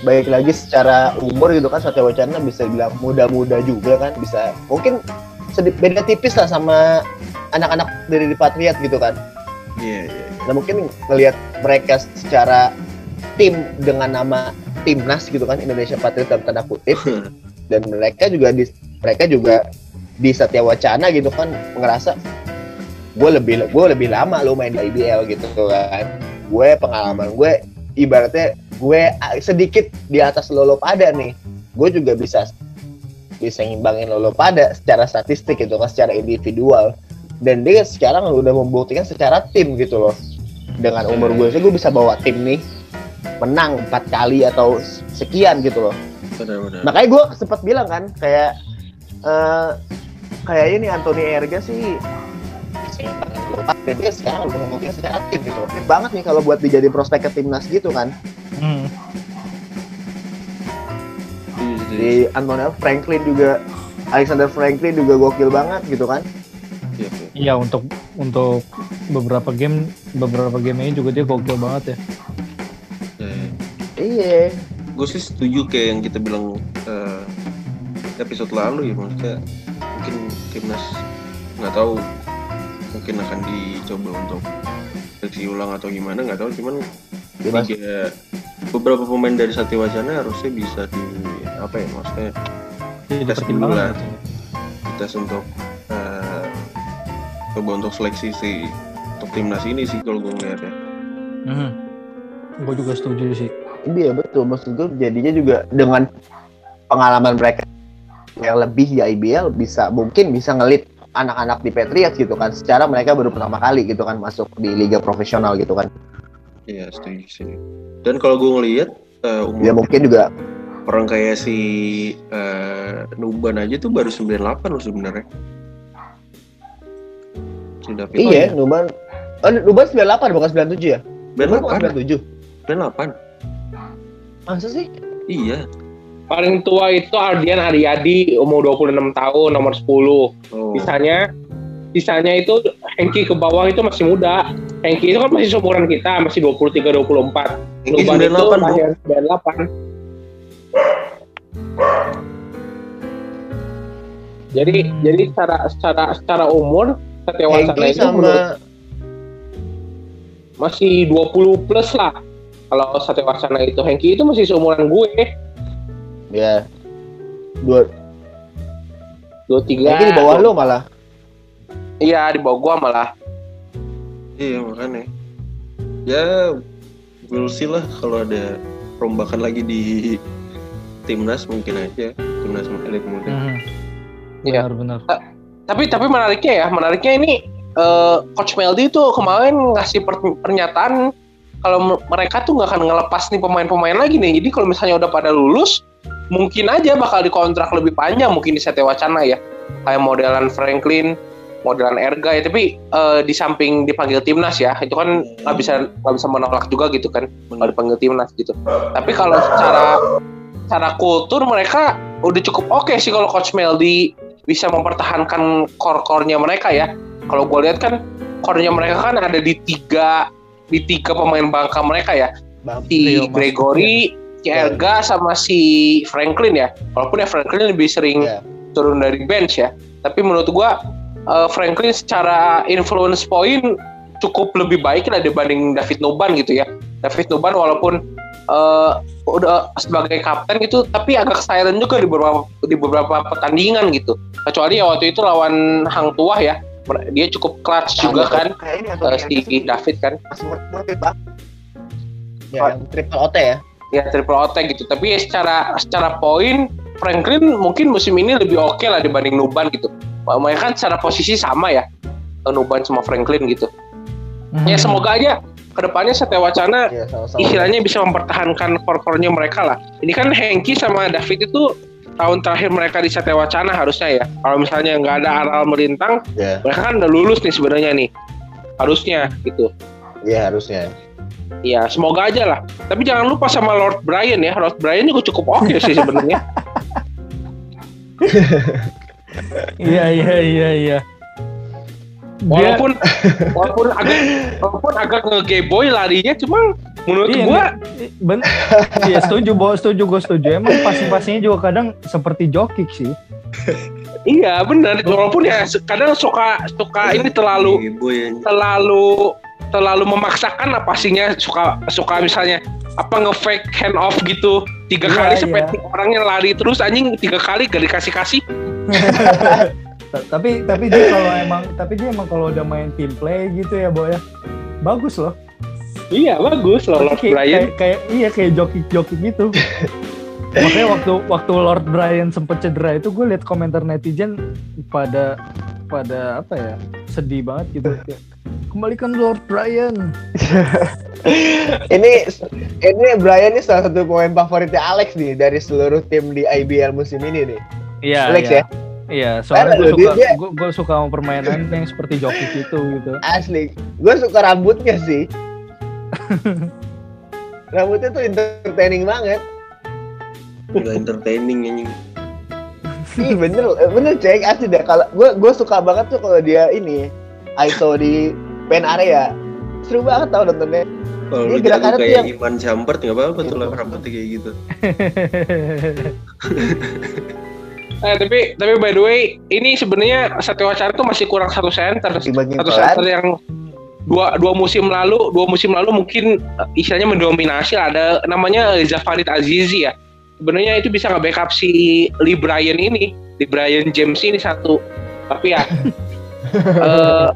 baik lagi secara umur gitu kan Satya Wacana bisa bilang muda-muda juga kan, bisa mungkin sedikit beda tipis lah sama anak-anak dari di Patriot gitu kan. Iya, iya. iya. Nah mungkin ngelihat mereka secara tim dengan nama timnas gitu kan Indonesia Patriot dalam tanda kutip dan mereka juga di mereka juga di Satya Wacana gitu kan ngerasa gue lebih gue lebih lama lo main di IBL gitu kan. Gue pengalaman gue ibaratnya gue sedikit di atas lolo pada nih. Gue juga bisa bisa ngimbangin lolo pada secara statistik gitu kan secara individual. Dan dia sekarang udah membuktikan secara tim gitu loh. Dengan umur gue sih gue bisa bawa tim nih menang empat kali atau sekian gitu loh. Benar-benar. makanya gue sempat bilang kan kayak eh kayak ini Anthony Erga sih dan dia sekarang udah membuktikan secara tim gitu Fit banget nih kalau buat dijadi prospek ke timnas gitu kan Hmm. Setuju, setuju. di Antonio Franklin juga Alexander Franklin juga gokil banget gitu kan Iya, iya. Iya untuk untuk beberapa game beberapa game ini juga dia gokil banget ya. Ya, ya. iya gue sih setuju kayak yang kita bilang eh, episode lalu ya maksudnya mungkin timnas nggak tahu mungkin akan dicoba untuk seleksi ulang atau gimana nggak tahu cuman tiga beberapa pemain dari Satya Wacana harusnya bisa di apa ya maksudnya Tes dulu lah. gitu. tes untuk eh, coba untuk seleksi si untuk timnas ini sih kalau gue ngeliat ya Hmm. Gue juga setuju sih. iya betul maksud gue jadinya juga dengan pengalaman mereka yang lebih di IBL bisa mungkin bisa ngelit anak-anak di Patriots gitu kan secara mereka baru pertama kali gitu kan masuk di liga profesional gitu kan iya setuju sih dan kalau gue ngeliat eh, umur ya mungkin juga orang kayak si eh, Nuban aja tuh baru 98 loh sebenarnya. David iya Nuban oh, Nuban 98 bukan 97 ya Nuban bukan 98. 97 98. masa sih Iya. Paling tua itu Ardian Aryadi umur 26 tahun nomor 10. Oh. Sisanya sisanya itu Hengki ke bawah itu masih muda. Hengki itu kan masih seumuran kita, masih 23 24. Ini Nuban itu 98, Bro. lahir 98. Jadi jadi secara secara secara umur Satya Wacana Hengki itu menurut sama masih 20 plus lah. Kalau Satya Wacana itu Hengki itu masih seumuran gue. Ya dua 23. Hengki di bawah lo malah Iya, di bawah gua malah. Iya makanya. Ya we'll see lah kalau ada perombakan lagi di timnas mungkin aja timnas elit muda. Hmm. Iya. Benar-benar. Tapi tapi menariknya ya, menariknya ini eh, Coach Meldi tuh kemarin ngasih per- pernyataan kalau mereka tuh nggak akan ngelepas nih pemain-pemain lagi nih. Jadi kalau misalnya udah pada lulus, mungkin aja bakal dikontrak lebih panjang mungkin di Satya Wacana ya. Kayak modelan Franklin, modelan Erga ya. Tapi eh, di samping dipanggil timnas ya, itu kan nggak bisa nggak bisa menolak juga gitu kan kalau dipanggil timnas gitu. Tapi kalau secara secara kultur mereka udah cukup oke sih kalau Coach Meldi bisa mempertahankan core-core-nya mereka ya. Kalau gue lihat kan core-nya mereka kan ada di tiga di tiga pemain bangka mereka ya. Bang, Si Gregory, si Erga sama si Franklin ya. Walaupun ya Franklin lebih sering ya. turun dari bench ya. Tapi menurut gua eh, Franklin secara influence point cukup lebih baik lah dibanding David Nuban gitu ya. David Nuban walaupun eh, udah sebagai kapten gitu, tapi agak silent juga di beberapa di beberapa pertandingan gitu. Kecuali ya waktu itu lawan Hang Tuah ya, dia cukup clutch juga kan kayak ini eh, Anthony si David kan. masih murtid banget ya yang triple OT ya ya triple OT gitu. Tapi ya secara secara poin Franklin mungkin musim ini lebih oke lah dibanding Nuban gitu. Mereka kan secara posisi sama ya Nuban sama Franklin gitu. Hmm. ya semoga aja ke depannya Satya Wacana ya istilahnya bisa mempertahankan core-core-nya mereka lah. Ini kan Hengki sama David itu tahun terakhir mereka di Satya Wacana harusnya ya. Kalau misalnya nggak ada Aral Melintang ya mereka kan udah lulus nih sebenarnya nih. Harusnya gitu. Ya harusnya Ya semoga aja lah. Tapi jangan lupa sama Lord Brian ya. Lord Brian juga cukup oke sih sebenarnya. Iya iya iya iya. Walaupun walaupun agak walaupun agak ngegeboy larinya, cuma menurut Iya, gua ben Iya setuju, Bo, setuju, gue setuju. Emang passing-passingnya juga kadang seperti jokic sih. iya benar. Walaupun ya kadang suka suka ini terlalu terlalu terlalu memaksakan lah pastinya suka suka misalnya apa nge-fake hand off gitu. Tiga Iya, kali iya. sampai orangnya lari terus anjing. Tiga kali gak dikasih kasih Ta- tapi tapi dia kalau emang tapi dia emang kalau udah main team play gitu ya boy ya. Bagus loh. Iya bagus loh Lord kayak, Brian. kayak, kayak iya kayak joki-joki gitu. Makanya waktu waktu Lord Brian sempet cedera itu gue liat komentar netizen pada pada apa ya sedih banget gitu kembalikan Lord Brian ini ini Brian ini salah satu pemain favoritnya Alex nih dari seluruh tim di IBL musim ini nih. iya Alex iya ya? iya soalnya gue suka dia- gue, gue suka sama permainan yang seperti joki gitu gitu Asli. Gue suka rambutnya sih. rambutnya tuh entertaining banget. nggak entertaining anjing Ih bener, bener cek asli deh. Kalau gue gue suka banget tuh kalau dia ini ISO di pen area. Seru banget tau nontonnya. kalau lu gerakannya kayak yang- Iman Jampert nggak apa-apa tuh lah rambutnya kayak gitu Eh, tapi tapi by the way ini sebenarnya Satya Wacana tuh masih kurang satu center Dibanding satu Pelan. center yang dua dua musim lalu dua musim lalu mungkin eh, istilahnya mendominasi lah. ada namanya Zafarid Azizi ya sebenarnya itu bisa nge-backup si Lee Brian ini Lee Brian James ini satu tapi ya eh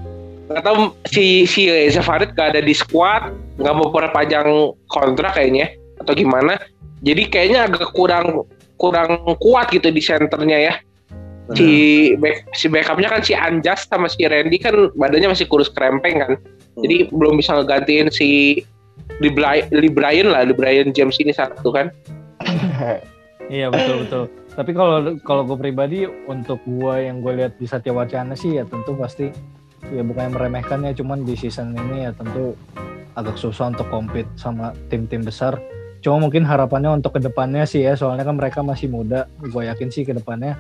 nggak tahu si si Zafarid gak ada di squad nggak mau perpanjang kontrak kayaknya atau gimana. Jadi kayaknya agak kurang kurang kuat gitu di senternya ya. Si back, si backupnya kan si Anjas sama si Randy kan badannya masih kurus krempeng kan. Jadi belum bisa ngegantiin si Lee Brian lah Lee Brian James ini satu kan. Iya betul betul. Tapi kalau kalau gue pribadi untuk gue yang gue lihat di Satya Wacana sih ya tentu pasti ya bukan yang meremehkan ya cuman di season ini ya tentu agak susah untuk compete sama tim-tim besar. Cuma mungkin harapannya untuk ke depannya sih ya soalnya kan mereka masih muda. Gue yakin sih ke depannya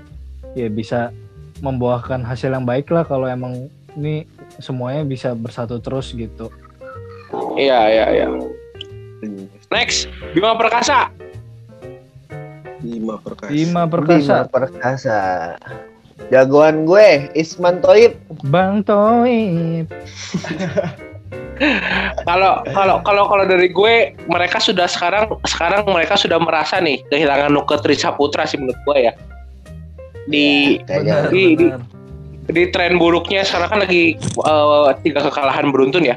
ya bisa membuahkan hasil yang baik lah kalau emang ini semuanya bisa bersatu terus gitu. iya iya iya next Bima Perkasa lima perkasa Bima Bima Perkasa, Perkasa. Jagoan gue Isman Toib. Bang Toib. kalau kalau kalau kalau dari gue mereka sudah sekarang sekarang mereka sudah merasa nih kehilangan Nuke Trisaputra sih menurut gue ya di Benar, di- di- benar. di tren buruknya sekarang kan lagi eh, tiga kekalahan beruntun ya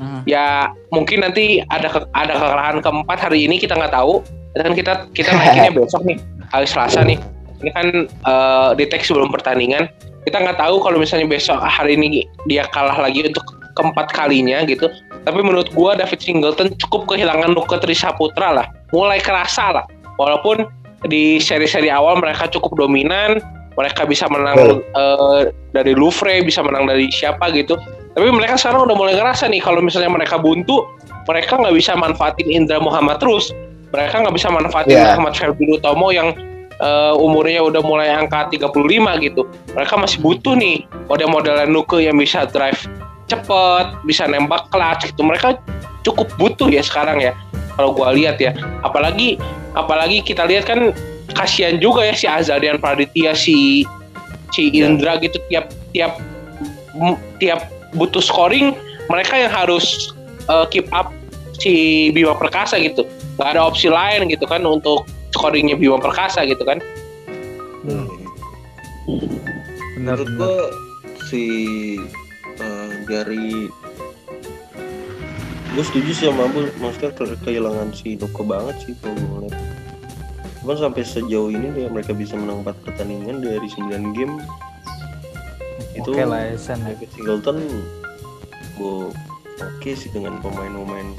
Hmm. ya mungkin nanti ada ke- ada kekalahan keempat hari ini kita nggak tahu dan kita kita naikinnya besok nih hari Selasa nih ini kan eh, di teks sebelum pertandingan. Kita nggak tahu kalau misalnya besok hari ini dia kalah lagi untuk keempat kalinya gitu. Tapi menurut gua David Singleton cukup kehilangan Nuke Trisaputra lah. Mulai kerasa lah. Walaupun di seri-seri awal mereka cukup dominan mereka bisa menang eh, dari Louvre bisa menang dari siapa gitu. Tapi mereka sekarang udah mulai ngerasa nih kalau misalnya mereka buntu mereka nggak bisa manfaatin Indra Muhammad terus. Mereka nggak bisa manfaatin Iya. Muhammad Febri Utomo yang eh, umurnya udah mulai angka 35 gitu. Mereka masih butuh nih model-modelan Nuke yang bisa drive cepet bisa nembak clutch gitu. Mereka cukup butuh ya sekarang ya kalau gua lihat ya. Apalagi apalagi kita lihat kan kasihan juga ya si Azarian Praditya si si Indra gitu tiap tiap tiap butuh scoring mereka yang harus uh, keep up si Bima Perkasa gitu. Nggak ada opsi lain gitu kan untuk scoringnya Bima Perkasa gitu kan. Hmm. Benar, menurut benar. gua si eh, dari gue setuju sih sama Abu maksudnya ke- kehilangan si Doko banget sih kalau gue ngeliat. Cuman sampai sejauh ini dia mereka bisa menang 4 pertandingan dari 9 game. Itu Oke lah ya, Singleton gue oke sih dengan pemain-pemain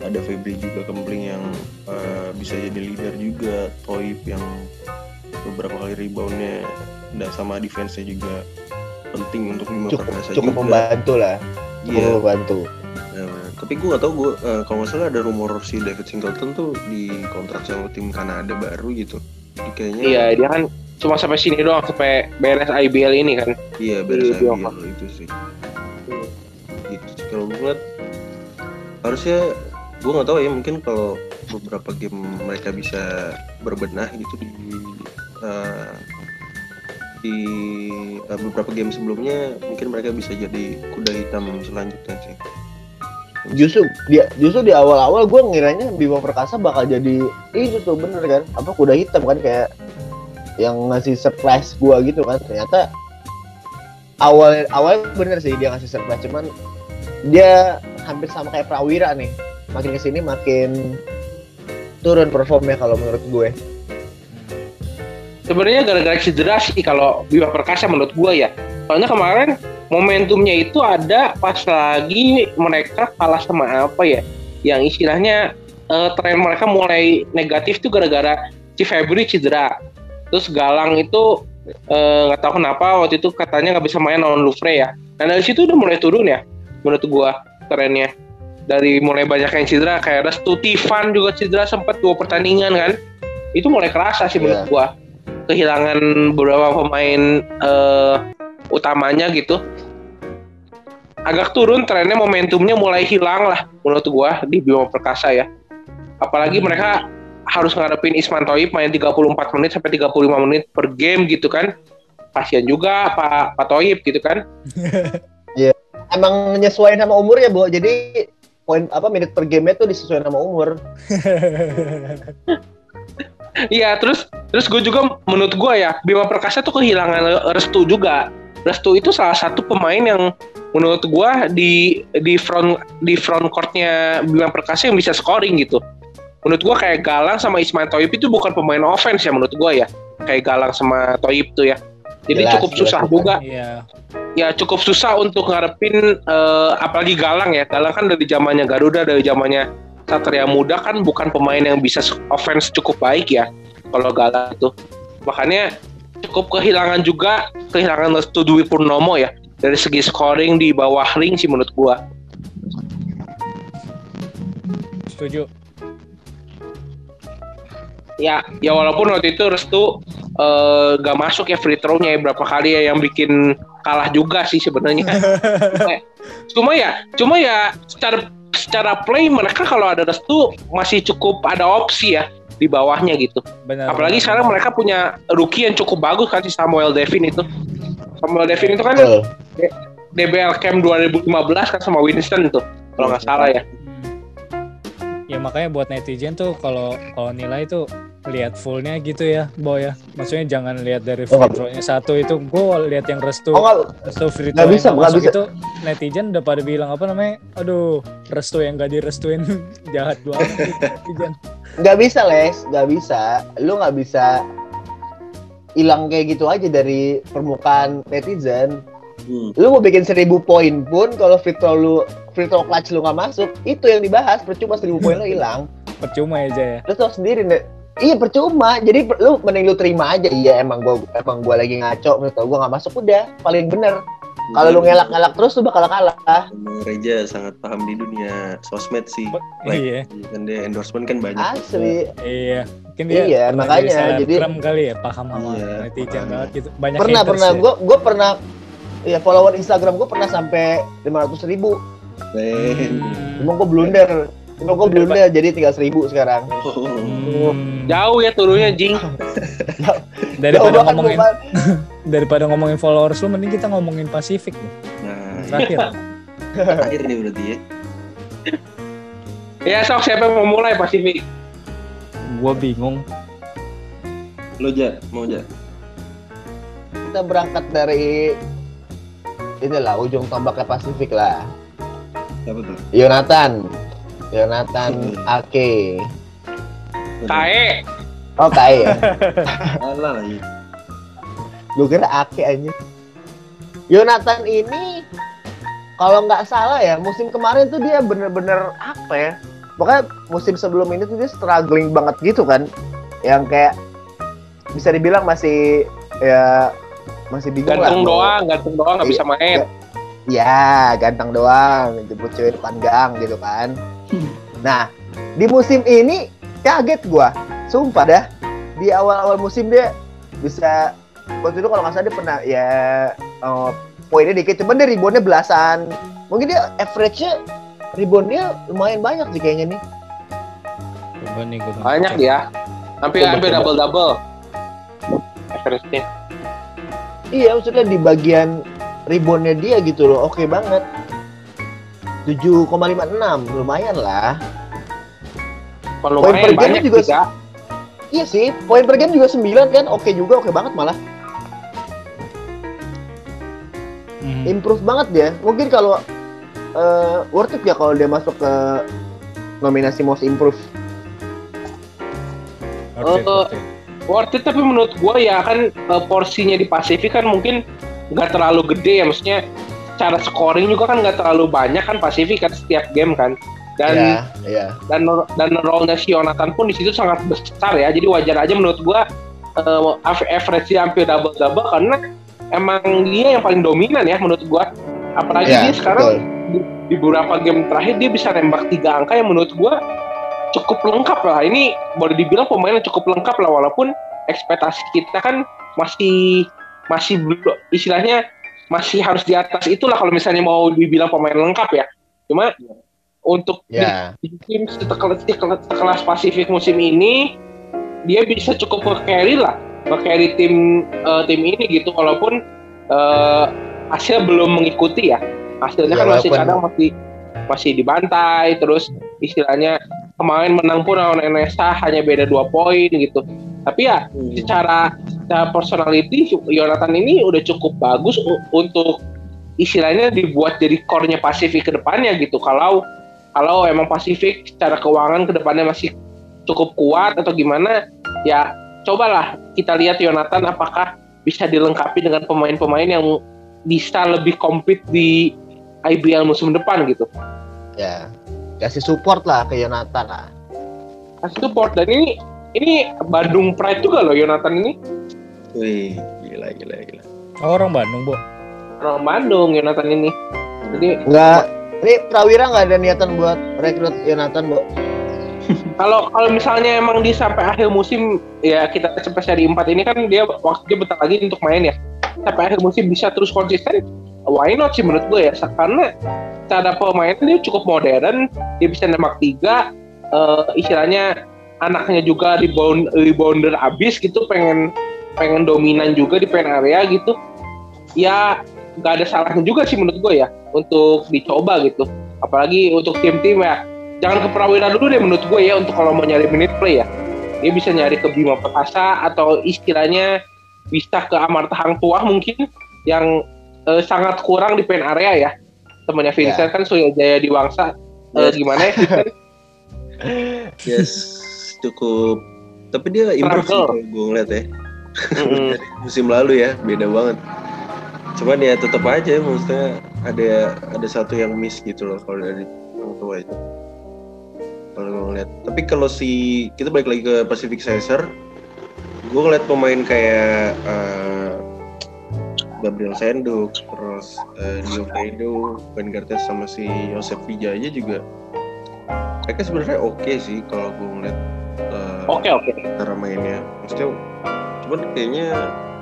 ada Febri juga kempling yang eh, bisa jadi leader juga Toib yang beberapa kali reboundnya dan sama defense-nya juga penting untuk Bima Cukup Perkasa cukup juga. membantu lah. Cukup Iya, membantu. Nah, tapi gue gak tau gue kalau nggak salah ada rumor si David Singleton tuh di kontrak sama tim Kanada baru gitu. Jadi kayaknya iya dia kan cuma sampai sini doang sampai beres IBL ini kan iya beres Di IBL itu sih. Gitu sih kalau gue harusnya gue nggak tahu ya mungkin kalau beberapa game mereka bisa berbenah gitu di eh, di eh, beberapa game sebelumnya mungkin mereka bisa jadi kuda hitam selanjutnya sih. Justru dia justru di awal-awal gue ngiranya Bima Perkasa bakal jadi itu tuh bener kan? Apa kuda hitam kan? Kayak yang ngasih surprise gue gitu kan? Ternyata awal awal bener sih dia ngasih surprise cuman dia hampir sama kayak Prawira nih makin ke sini makin turun performnya kalau menurut gue Sebenarnya gara-gara cedera sih kalau Bima Perkasa menurut gua ya. Soalnya kemarin momentumnya itu ada pas lagi mereka kalah sama apa ya? Yang istilahnya eh, tren mereka mulai negatif tuh gara-gara si Febri cedera. Terus Galang itu eh, nggak tahu kenapa waktu itu katanya nggak bisa main lawan Louvre ya. Nah dari situ udah mulai turun ya menurut gua trennya. Dari mulai banyak yang cedera kayak Restu Tivan juga cedera sempat dua pertandingan kan. Itu mulai kerasa sih menurut Iya. gua. Kehilangan beberapa pemain eh, utamanya gitu. Agak turun trennya momentumnya mulai hilang lah menurut gua di Bima Perkasa ya. Apalagi mereka harus ngadepin Isman Toib main 34 menit sampai 35 menit per game gitu kan. Kasihan juga Pak Pak Toib gitu kan. Emang menyesuaikan sama umur ya bu jadi poin apa menit per game tuh disesuaikan sama umur Iya, terus terus gue juga menurut gue ya Bima Perkasa tuh kehilangan Restu juga. Restu itu salah satu pemain yang menurut gue di di front di front courtnya Bima Perkasa yang bisa scoring gitu. Menurut gue kayak Galang sama Ismail Toib itu bukan pemain offense ya menurut gue ya. Kayak Galang sama Toib tuh ya. Jadi Jelas, cukup jelas susah bukan. juga Iya. ya cukup susah untuk ngarepin eh, apalagi Galang ya. Galang kan dari zamannya Garuda, dari zamannya Satria Muda kan bukan pemain yang bisa offense cukup baik ya. Kalau Galang itu. Makanya cukup kehilangan juga kehilangan Restu Dwi Purnomo ya. Dari segi scoring di bawah ring sih menurut gua. Setuju. Ya, ya walaupun waktu itu Restu eh, gak masuk ya free throw-nya ya, berapa kali ya yang bikin kalah juga sih sebenarnya. cuma ya cuma ya secara secara play mereka kalau ada restu masih cukup ada opsi ya di bawahnya gitu Benar. apalagi benar, sekarang benar. mereka punya rookie yang cukup bagus kan si Samuel Devin itu Samuel Devin itu kan Betul. DBL Camp 2015 kan sama Winston itu kalau nggak salah ya Hmm. Ya makanya buat netizen tuh kalau kalau nilai tuh lihat fullnya gitu ya, Boy ya. Maksudnya jangan lihat dari Oh, free throw-nya satu itu gue lihat yang restu. oh restu free throw bisa, yang nggak masuk bisa. itu netizen udah pada bilang apa namanya? Aduh, restu yang gak direstuin jahat banget netizen. nggak bisa les nggak bisa lu nggak bisa hilang kayak gitu aja dari permukaan netizen Hmm. lu mau bikin seribu poin pun kalau free throw lu free throw clutch lu nggak masuk itu yang dibahas percuma seribu poin lu hilang Percuma aja ya. lu tau sendiri nih iya percuma jadi lu mending lu terima aja iya emang gua emang gua lagi ngaco menurut gua nggak masuk udah paling bener kalau lu ngelak-ngelak terus lu bakal kalah Emang Reja sangat paham di dunia sosmed sih. Like, Iya. Kan dia endorsement kan banyak. asli Iya, mungkin dia Iya, makanya, jadi kali ya, paham sama Iya, netizen banget gitu. Banyak pernah pernah ya. gua gua pernah ya follower Instagram gua pernah sampai lima ratus ribu Ben. Hmm. emang gua blunder emang gua blunder jadi tinggal seribu sekarang Oh. Hmm. jauh ya turunnya jing Daripada Jauh ngomongin daripada ngomongin followers lu mending kita ngomongin Pasifik nih. Nah, Terakhir. terakhir nih berarti ya. ya sok siapa yang mau mulai Pasifik Gua bingung. Lo ja, mau ja. kita berangkat dari inilah ujung tombaknya Pasifik lah. Siapa tuh? Yonatan. Yonatan Ake Kae. Oh kayak ya? Alah lagi. gue kira Ake aja Yonatan ini kalau nggak salah ya musim kemarin tuh dia bener-bener apa ya? Pokoknya musim sebelum ini tuh dia struggling banget gitu kan? Yang kayak bisa dibilang masih ya masih bingung lah gantung mau- doang gantung doang nggak bisa main Ya, ganteng doang, jemput cewek depan gang gitu kan. Nah, di musim ini kaget gua. Sumpah dah. Di awal-awal musim dia bisa waktu itu kalau nggak salah dia pernah ya eh, poinnya dikit, cuman dia reboundnya belasan. Mungkin dia average-nya reboundnya lumayan banyak sih kayaknya nih. Coba nih gua banyak dia hampir hampir double double average-nya Iya, maksudnya di bagian reboundnya dia gitu loh, oke banget. 7,56 lumayan lah. Kalau Poin per lumayan game juga juga. Iya sih, poin per game juga 9 kan, oke juga, oke banget malah. Hmm. Improve banget dia. Mungkin kalau eh, worth it ya kalau dia masuk ke nominasi most improve. Oke, Eh, oke. Worth it tapi menurut gua ya kan eh, porsinya di Pasifik kan mungkin nggak terlalu gede ya maksudnya cara scoring juga kan nggak terlalu banyak kan Pasifik kan setiap game kan dan ya, ya. dan dan role-nya si Yonatan pun di situ sangat besar ya jadi wajar aja menurut eh, av- average dia hampir double double karena emang dia yang paling dominan ya menurut gua apalagi Ya, dia sekarang betul. di, di beberapa game terakhir dia bisa nembak tiga angka yang menurut gua cukup lengkap lah. Ini boleh dibilang pemain yang cukup lengkap lah walaupun ekspektasi kita kan masih masih belum istilahnya masih harus di atas itulah kalau misalnya mau dibilang pemain lengkap ya. Cuma untuk di- Ya, di tim sekelas, sekelas, Pasifik musim ini dia bisa cukup nge-carry lah nge-carry tim eh, tim ini gitu walaupun eh, hasil belum mengikuti ya. Hasilnya Ya, kan masih kadang masih masih dibantai terus istilahnya kemarin menang pun lawan NSA hanya beda dua poin gitu. Tapi ya secara, secara personality Yonatan ini udah cukup bagus untuk istilahnya dibuat jadi core-nya Pasifik ke depannya gitu. Kalau kalau emang Pasifik secara keuangan ke depannya masih cukup kuat atau gimana ya cobalah kita lihat Yonatan apakah bisa dilengkapi dengan pemain-pemain yang bisa lebih compete di IBL musim depan gitu. Ya. Kasih support lah ke Yonatan lah. kasih support dan ini ini Bandung Pride juga loh Yonatan ini Wih, gila gila gila. Oh, orang Bandung, Bu. orang Bandung Yonatan ini jadi Enggak, ini Prawira nggak ada niatan buat rekrut Yonatan, Bu. kalau kalau misalnya emang di sampai akhir musim ya kita sampai seri 4 ini kan dia waktunya bentar lagi untuk main ya sampai akhir musim bisa terus konsisten why not sih menurut gue ya? Karena cara pemainnya dia cukup modern dia bisa nembak tiga eh, istilahnya anaknya juga rebound rebounder abis gitu pengen pengen dominan juga di pen area gitu. Ya nggak ada salahnya juga sih menurut gue ya untuk dicoba gitu. Apalagi untuk tim-tim ya jangan ke Prawira dulu deh menurut gue ya untuk kalau mau nyari menit play ya. Dia bisa nyari ke Bima Perkasa atau istilahnya bisa ke Amarta Hang Tuah mungkin yang eh, sangat kurang di pen area ya temannya Vincent kan Surya Jaya di Wangsa Eh, Yes. gimana ya Vincent? Yes, cukup. Tapi dia improve gue ngeliat ya. Dari musim lalu ya, beda banget. Cuman ya tetap aja maksudnya ada ada satu yang miss gitu loh kalau dari orang tua itu. Kalau gue ngeliat. Tapi kalau si kita balik lagi ke Pacific Caesar, gue ngeliat pemain kayak eh, Gabriel Senduk, terus uh, Dio Fredo, Ben Gartes sama si Yosef Wijaya juga. Mereka sebenarnya oke sih kalau gue ngeliat eh, oke oke. cara mainnya. Maksudnya cuman kayaknya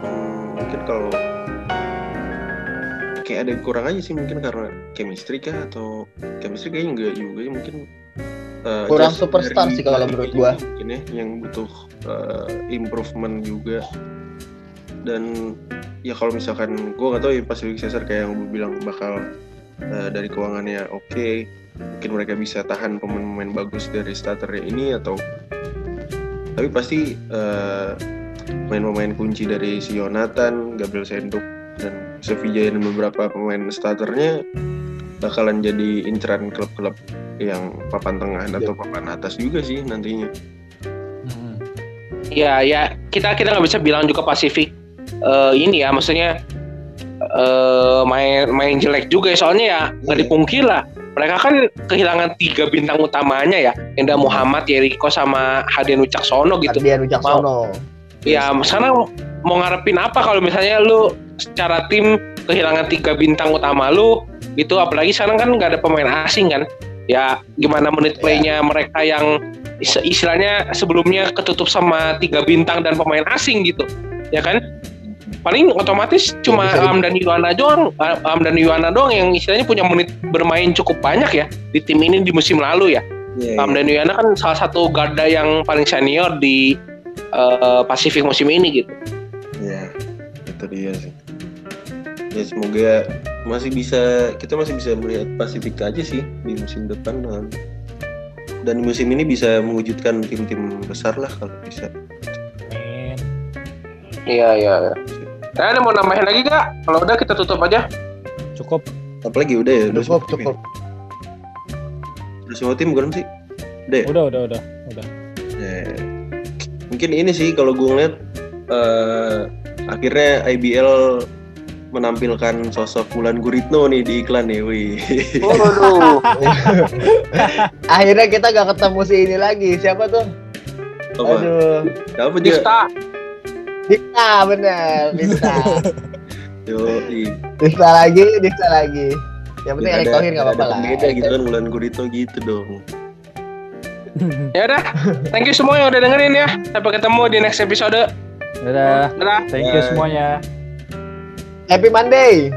hmm, mungkin kalau kayak ada yang kurang aja sih mungkin karena chemistry kah atau chemistry kayaknya enggak juga ya mungkin eh, Kurang superstar sih kalau menurut ini gua. mungkin ya yang butuh eh, improvement juga dan ya kalau misalkan gue nggak tahu ya Pacific Caesar kayak yang gue bilang bakal eh, dari keuangannya oke mungkin mereka bisa tahan pemain-pemain bagus dari starternya ini atau tapi pasti eh, pemain-pemain kunci dari si Yonatan, Gabriel Senduk dan Sevilla dan beberapa pemain starternya bakalan jadi inceran klub-klub yang papan tengah atau papan atas juga sih nantinya. Ya ya kita kita nggak bisa bilang juga Pasifik eh, ini ya maksudnya eh, main main jelek juga ya soalnya ya nggak Iya. dipungkir lah mereka kan kehilangan tiga bintang utamanya ya Enda Muhammad, Yeriko sama Hadian Wicaksono gitu Ardian Wicaksono. ya sekarang mau ngarepin apa kalau misalnya lu secara tim kehilangan tiga bintang utama lu itu apalagi sekarang kan nggak ada pemain asing kan ya gimana menit Iya. playnya mereka yang is- istilahnya sebelumnya ketutup sama tiga bintang dan pemain asing gitu ya kan paling otomatis cuma di- Am dan Yuana doang Am dan Yuana doang yang istilahnya punya menit bermain cukup banyak ya di tim ini di musim lalu ya Iya, Am dan Yuana kan salah satu garda yang paling senior di eh, Pasifik musim ini gitu Iya, itu dia sih. Ya semoga masih bisa kita masih bisa melihat Pasifik aja sih di musim depan dan dan musim ini bisa mewujudkan tim-tim besar lah kalau bisa. Iya iya. iya. Nah, ada mau nambahin lagi gak? Kalau udah kita tutup aja. Cukup. Apalagi udah ya, udah Cukup, semua tim cukup. ya? Udah semua tim bukan sih? Udah. ya? Udah, udah, udah, udah. Ya. Mungkin ini sih kalau gue ngeliat eh, akhirnya IBL menampilkan sosok Wulan Guritno nih di iklan nih, wih. Waduh. Akhirnya kita gak ketemu si ini lagi. Siapa tuh? Apa? Aduh. Apa dia? Dista. Dista bener, Dista. Yo, Dista lagi, Dista lagi. Yang penting Erick Thohir gak apa-apa lah. Beda gitu kan Wulan Guritno gitu dong. Ya udah. Thank you semua yang udah dengerin ya. Sampai ketemu di next episode. Dadah. Dadah. Thank you semuanya. Happy Monday.